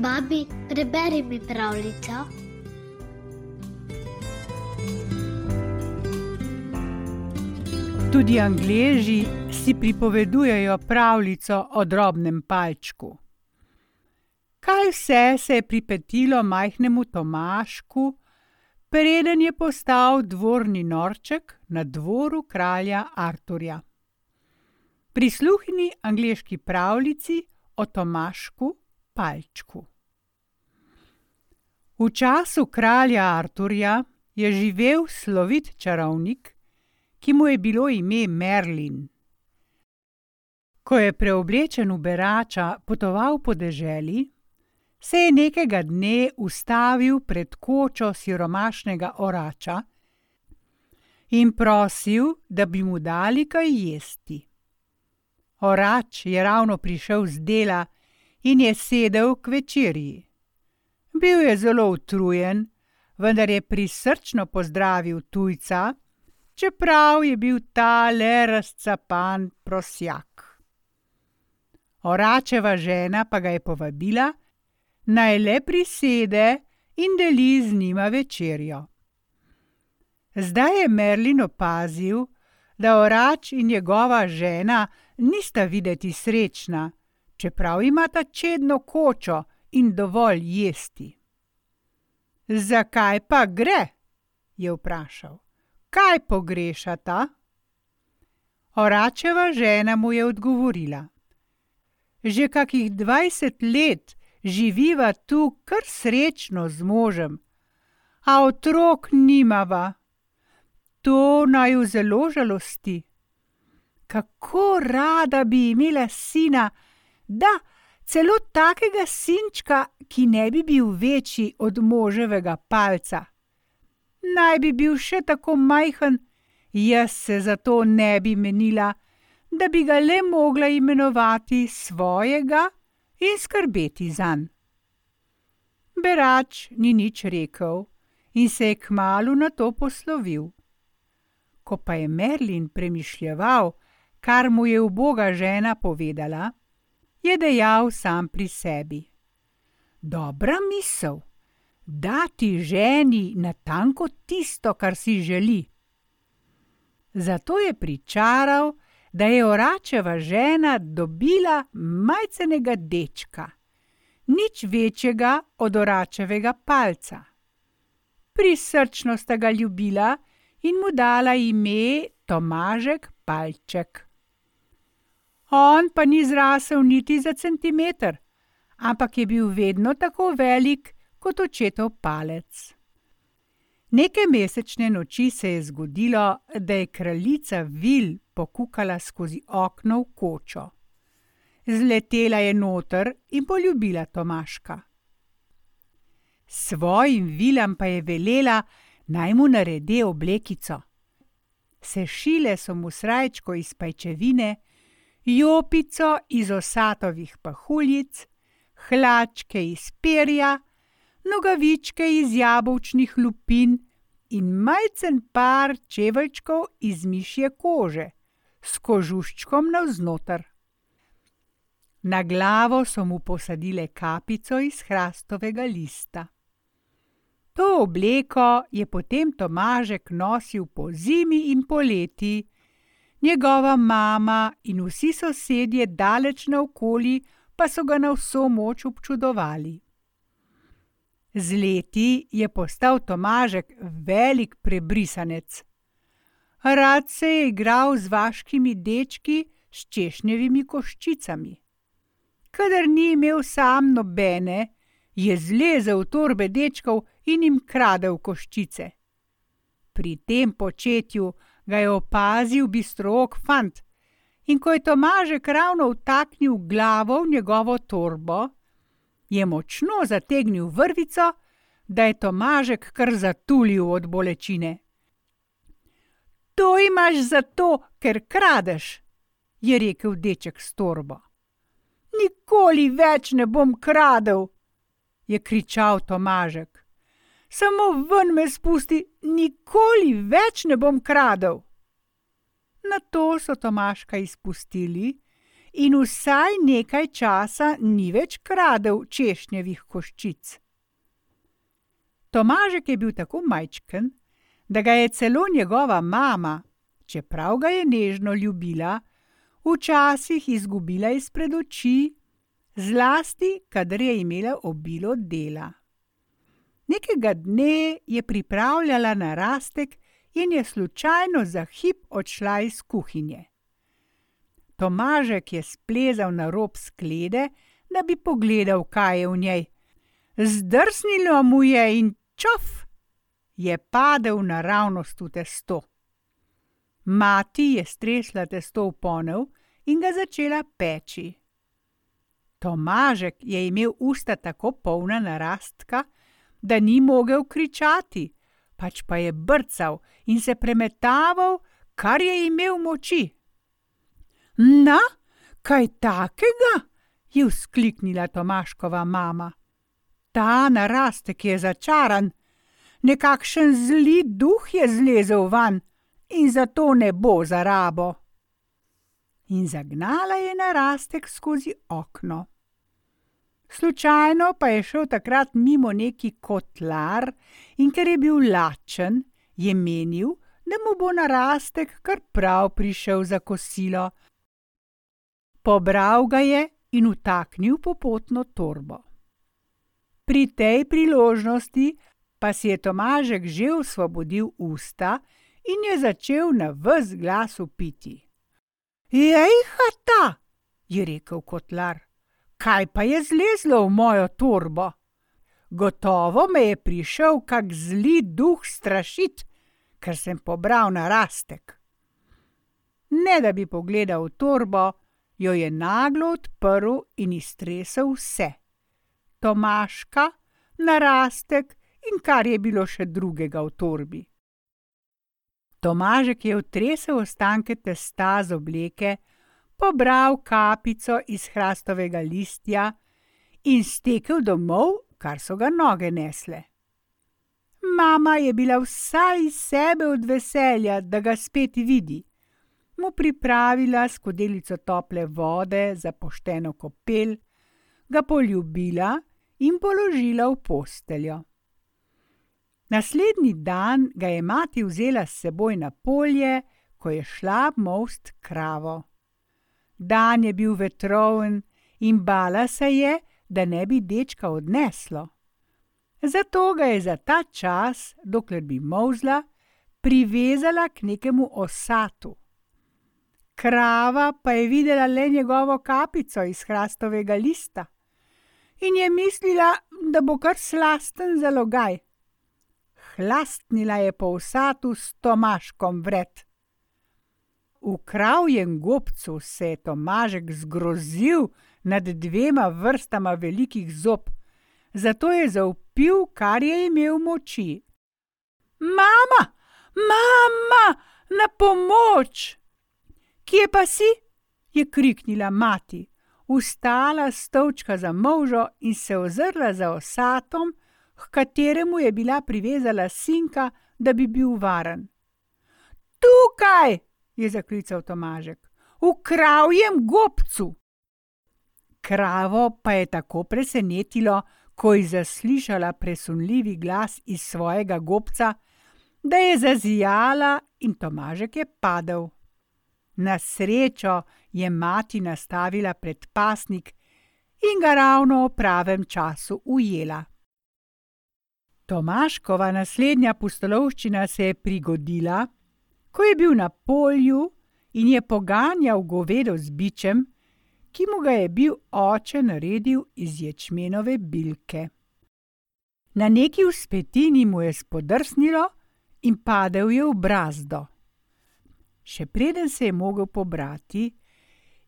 Babi, preberi mi pravljico. Tudi Angleži si pripovedujejo pravljico o drobnem palčku. Kaj vse se je pripetilo majhnemu Tomašku, preden je postal dvorni norček na dvoru kralja Arturja? Prisluhni angleški pravljici o Tomašku palčku. V času kralja Arturja je živel slovit čarovnik, ki mu je bilo ime Merlin. Ko je preoblečen v berača potoval po deželi, se je nekega dne ustavil pred kočo siromašnega orača in prosil, da bi mu dali kaj jesti. Orač je ravno prišel z dela in je sedel k večerji. Bil je zelo utrujen, vendar je prisrčno pozdravil tujca, čeprav je bil ta le razcapan prosjak. Oračeva žena pa ga je povabila, naj le prisede in deli z njima večerjo. Zdaj je Merlin opazil, da orač in njegova žena nista videti srečna, čeprav imata čedno kočo in dovolj jesti. Zakaj pa gre? je vprašal. Kaj pogrešata? Oračeva žena mu je odgovorila: Že kakih dvajset let živiva tu kar srečno z možem, a otrok nimava. To naju zelo žalosti. Kako rada bi imela sina, da celo takega sinčka, ki ne bi bil večji od moževega palca. Naj bi bil še tako majhen, jaz se zato ne bi menila, da bi ga le mogla imenovati svojega in skrbeti zanj. Berač ni nič rekel in se je kmalu nato poslovil. Ko pa je Merlin premišljeval, kar mu je uboga žena povedala, je dejal sam pri sebi: Dobra misel, dati ženi natanko tisto, kar si želi. Zato je pričaral, da je oračeva žena dobila majcenega dečka, nič večjega od oračevega palca. Prisrčno sta ga ljubila in mu dala ime Tomažek Palček. On pa ni zrasel niti za centimeter, ampak je bil vedno tako velik kot očetov palec. Neke mesečne noči se je zgodilo, da je kraljica Vil pokukala skozi okno v kočo. Zletela je noter in poljubila Tomaška. Svojim vilam pa je velela, naj mu naredi oblekico. Sešile so mu srajčko iz pajčevine, jopico iz osatovih pahuljic, hlačke iz perja, nogavičke iz jabolčnih lupin in majcen par čeveljčkov iz mišje kože s kožuščkom navznoter. Na glavo so mu posadile kapico iz hrastovega lista. To obleko je potem Tomažek nosil po zimi in poleti, njegova mama in vsi sosedje daleč naokoli pa so ga na vso moč občudovali. Z leti je postal Tomažek velik prebrisanec. Rad se je igral z vaškimi dečki s češnjevimi koščicami. Kadar ni imel sam nobene, je zlezel v torbe dečkov in jim kradel koščice. Pri tem početju ga je opazil bistrook fant, in ko je Tomažek ravno vtaknil glavo v njegovo torbo, je močno zategnil vrvico, da je Tomažek kar zatulil od bolečine. To imaš zato, ker kradeš, je rekel deček s torbo. Nikoli več ne bom kradel, je kričal Tomažek. Samo ven me spusti, nikoli več ne bom kradel. Na to so Tomaška izpustili in vsaj nekaj časa ni več kradel češnjevih koščic. Tomažek je bil tako majčken, da ga je celo njegova mama, čeprav ga je nežno ljubila, včasih izgubila izpred oči, zlasti, kadar je imela obilo dela. Nekega dne je pripravljala narastek in je slučajno za hip odšla iz kuhinje. Tomažek je splezal na rob sklede, da bi pogledal, kaj je v njej. Zdrsnilo mu je in čof, je padel naravnost v testo. Mati je stresla testo v ponev in ga začela peči. Tomažek je imel usta tako polna narastka, da ni mogel kričati, pač pa je brcal in se premetaval, kar je imel moči. Na, kaj takega? je vzkliknila Tomaškova mama. Ta narastek je začaran, nekakšen zli duh je zlezel van in zato ne bo za rabo. In zagnala je narastek skozi okno. Slučajno pa je šel takrat mimo neki kotlar, in ker je bil lačen, je menil, da mu bo narastek kar prav prišel za kosilo. Pobral ga je in vtaknil popotno torbo. Pri tej priložnosti pa si je Tomažek že osvobodil usta in je začel na vz glas upiti. Jej, hata, je rekel kotlar, kaj pa je zlezlo v mojo torbo? Gotovo me je prišel kak zli duh strašit, ker sem pobral narastek. Ne da bi pogledal v torbo, jo je naglo odprl in iztresel vse. Tomaška, narastek in kar je bilo še drugega v torbi. Tomažek je otresel ostanke testa z obleke, pobral kapico iz hrastovega listja in stekel domov, kar so ga noge nesle. Mama je bila vsa iz sebe od veselja, da ga spet vidi. Mu pripravila skodelico tople vode za pošteno kopel, ga poljubila in položila v posteljo. Naslednji dan ga je mati vzela s seboj na polje, ko je šla most kravo. Dan je bil vetroven in bala se je, da ne bi dečka odneslo. Zato ga je za ta čas, dokler bi mozla, privezala k nekemu osatu. Krava pa je videla le njegovo kapico iz hrastovega lista in je mislila, da bo kar slasten zalogaj. Hlastnila je po vsatu s Tomaškom vred. V kravjem gobcu se je Tomažek zgrozil nad dvema vrstama velikih zob, zato je zaupil, kar je imel moči. Mama, mama, na pomoč! Kje pa si? je kriknila mati vstala stolčka za možo in se ozrla za osatom, k kateremu je bila privezala sinka, da bi bil varen. Tukaj, je zaklical Tomažek, v kravjem gobcu. Kravo pa je tako presenetilo, ko je zaslišala presunljivi glas iz svojega gobca, da je zazijala in Tomažek je padel. Na srečo je mati nastavila predpasnik in ga ravno v pravem času ujela. Tomaškova naslednja pustolovščina se je prigodila, ko je bil na polju in je poganjal govedo z bičem, ki mu ga je bil oče naredil iz ječmenove bilke. Na neki vzpetini mu je spodrsnilo in padel je v brazdo. Še preden se je mogel pobrati,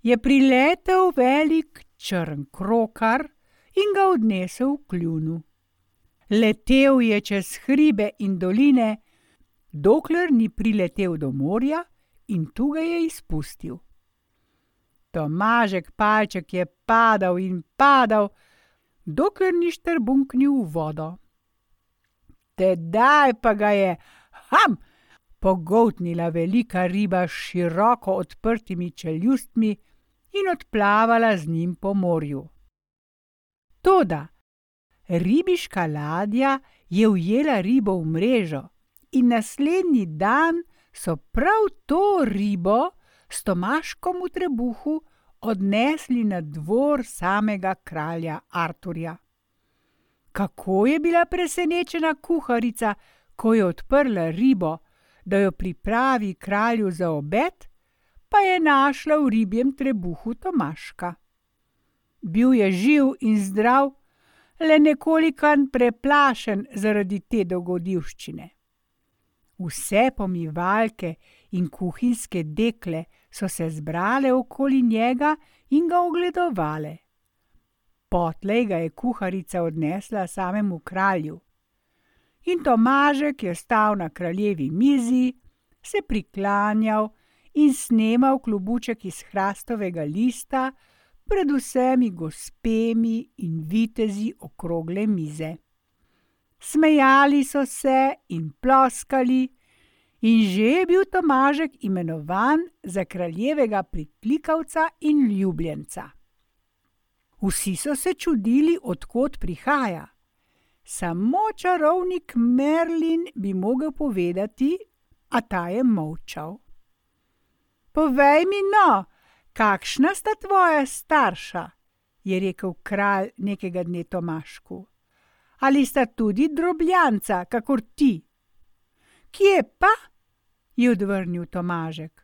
je priletel velik črn krokar in ga odnesel v kljunu. Letel je čez hribe in doline, dokler ni priletel do morja in tu ga je izpustil. Tomažek palček je padal in padal, dokler ni štrbunknil v vodo. Tedaj pa ga je, ham! pogoltnila velika riba s široko odprtimi čeljustmi in odplavala z njim po morju. Toda ribiška ladja je ujela ribo v mrežo in naslednji dan so prav to ribo s Tomaškom v trebuhu odnesli na dvor samega kralja Arturja. Kako je bila presenečena kuharica, ko je odprla ribo, da jo pripravi kralju za obed, pa je našla v ribjem trebuhu Tomaška. Bil je živ in zdrav, le nekoliko preplašen zaradi te dogodivščine. Vse pomivalke in kuhinjske dekle so se zbrale okoli njega in ga ogledovale. Potlej ga je kuharica odnesla samemu kralju. In Tomažek je stal na kraljevi mizi, se priklanjal in snemal klubuček iz hrastovega lista pred vsemi gospemi in vitezi okrogle mize. Smejali so se in ploskali, in že je bil Tomažek imenovan za kraljevega priklikavca in ljubljenca. Vsi so se čudili, odkot prihaja. Samo čarovnik Merlin bi mogel povedati, a ta je molčal. Povej mi, no, kakšna sta tvoja starša? je rekel kralj nekega dne Tomašku. Ali sta tudi drobljanca, kakor ti? Kje pa? je odvrnil Tomažek.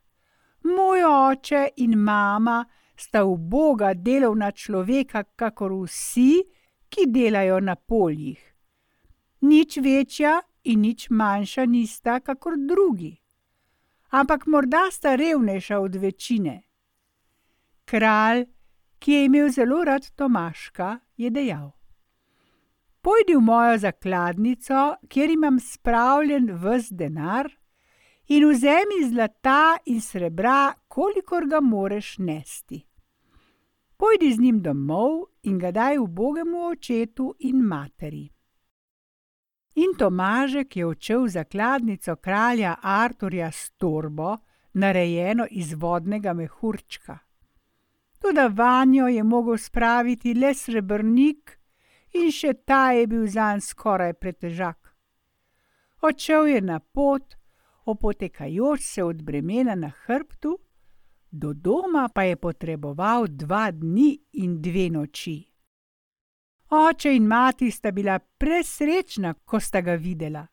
Moj oče in mama sta uboga delovna človeka, kakor vsi, ki delajo na poljih. Nič večja in nič manjša nista, kakor drugi. Ampak morda sta revnejša od večine. Kralj, ki je imel zelo rad Tomaška, je dejal: Pojdi v mojo zakladnico, kjer imam spravljen vse denar, in vzemi zlata in srebra, kolikor ga moreš nesti. Pojdi z njim domov in ga daj ubogemu očetu in materi. In Tomažek je odšel v zakladnico kralja Arturja s torbo, narejeno iz vodnega mehurčka. Toda vanjo je mogel spraviti le srebrnik, in še ta je bil zanj skoraj pretežak. Odšel je na pot, opotekajoč se od bremena na hrbtu, do doma pa je potreboval dva dni in dve noči. Oče in mati sta bila presrečna, ko sta ga videla.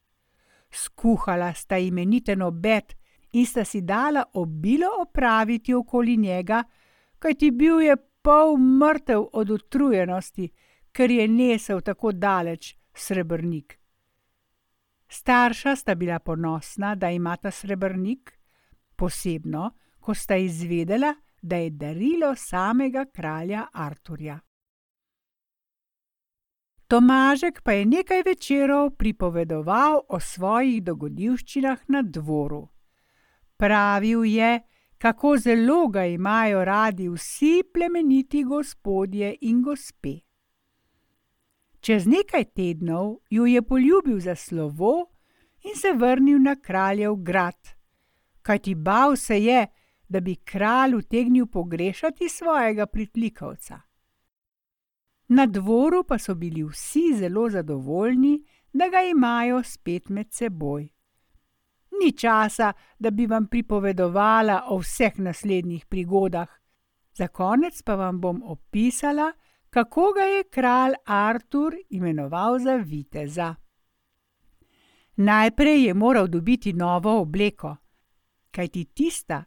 Skuhala sta imeniten obed in sta si dala obilo opraviti okoli njega, kajti bil je pol mrtev od utrujenosti, ker je nesel tako daleč srebrnik. Starša sta bila ponosna, da imata srebrnik, posebno, ko sta izvedela, da je darilo samega kralja Arturja. Tomažek pa je nekaj večerov pripovedoval o svojih dogodivščinah na dvoru. Pravil je, kako zelo ga imajo radi vsi plemeniti gospodje in gospe. Čez nekaj tednov jo je poljubil za slovo in se vrnil na kraljev grad, kajti bal se je, da bi kralj utegnil pogrešati svojega pritlikovca. Na dvoru pa so bili vsi zelo zadovoljni, da ga imajo spet med seboj. Ni časa, da bi vam pripovedovala o vseh naslednjih prigodah, za konec pa vam bom opisala, kako ga je kralj Artur imenoval za viteza. Najprej je moral dobiti novo obleko, kajti tista,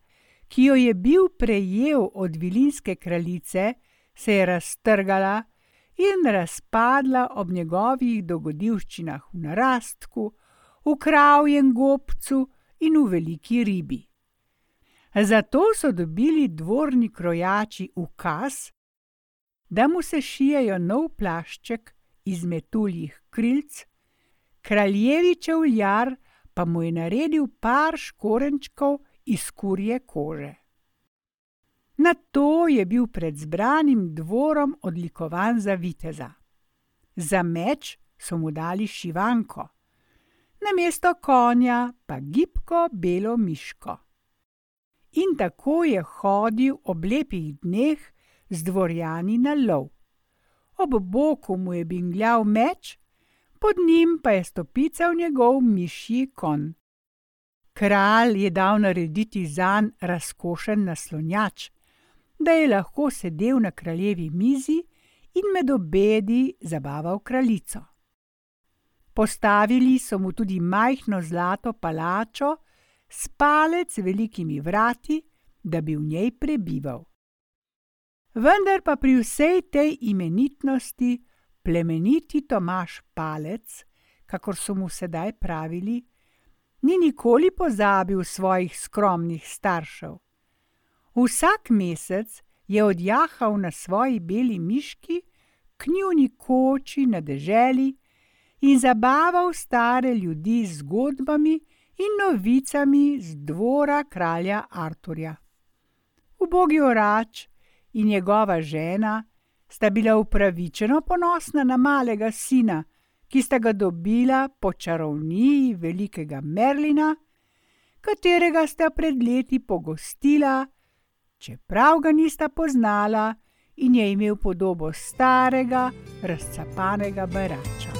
ki jo je bil prejel od vilinske kraljice, se je raztrgala in razpadla ob njegovih dogodivščinah v narastku, v kravjem gobcu in v veliki ribi. Zato so dobili dvorni krojači ukaz, da mu se šijejo nov plašček iz metuljih krilc, kraljevi čevljar pa mu je naredil par škorenčkov iz kurje kože. Na to je bil pred zbranim dvorom odlikovan za viteza. Za meč so mu dali šivanko, na mesto konja pa gibko belo miško. in tako je hodil ob lepih dneh z dvorjani na lov. Ob boku mu je bingljal meč, pod njim pa je stopical njegov mišji kon. Kralj je dal narediti zanj razkošen naslonjač, da je lahko sedel na kraljevi mizi in med obedi zabaval kraljico. Postavili so mu tudi majhno zlato palačo s palec velikimi vrati, da bi v njej prebival. Vendar pa pri vsej tej imenitnosti plemeniti Tomaš Palec, kakor so mu sedaj pravili, ni nikoli pozabil svojih skromnih staršev. Vsak mesec je odjahal na svoji beli miški k njuni koči na deželi in zabaval stare ljudi z zgodbami in novicami z dvora kralja Arturja. Ubogi orač in njegova žena sta bila upravičeno ponosna na malega sina, ki sta ga dobila po čarovniji velikega Merlina, katerega sta pred leti pogostila, čeprav ga nista poznala in je imel podobo starega, razcapanega barača.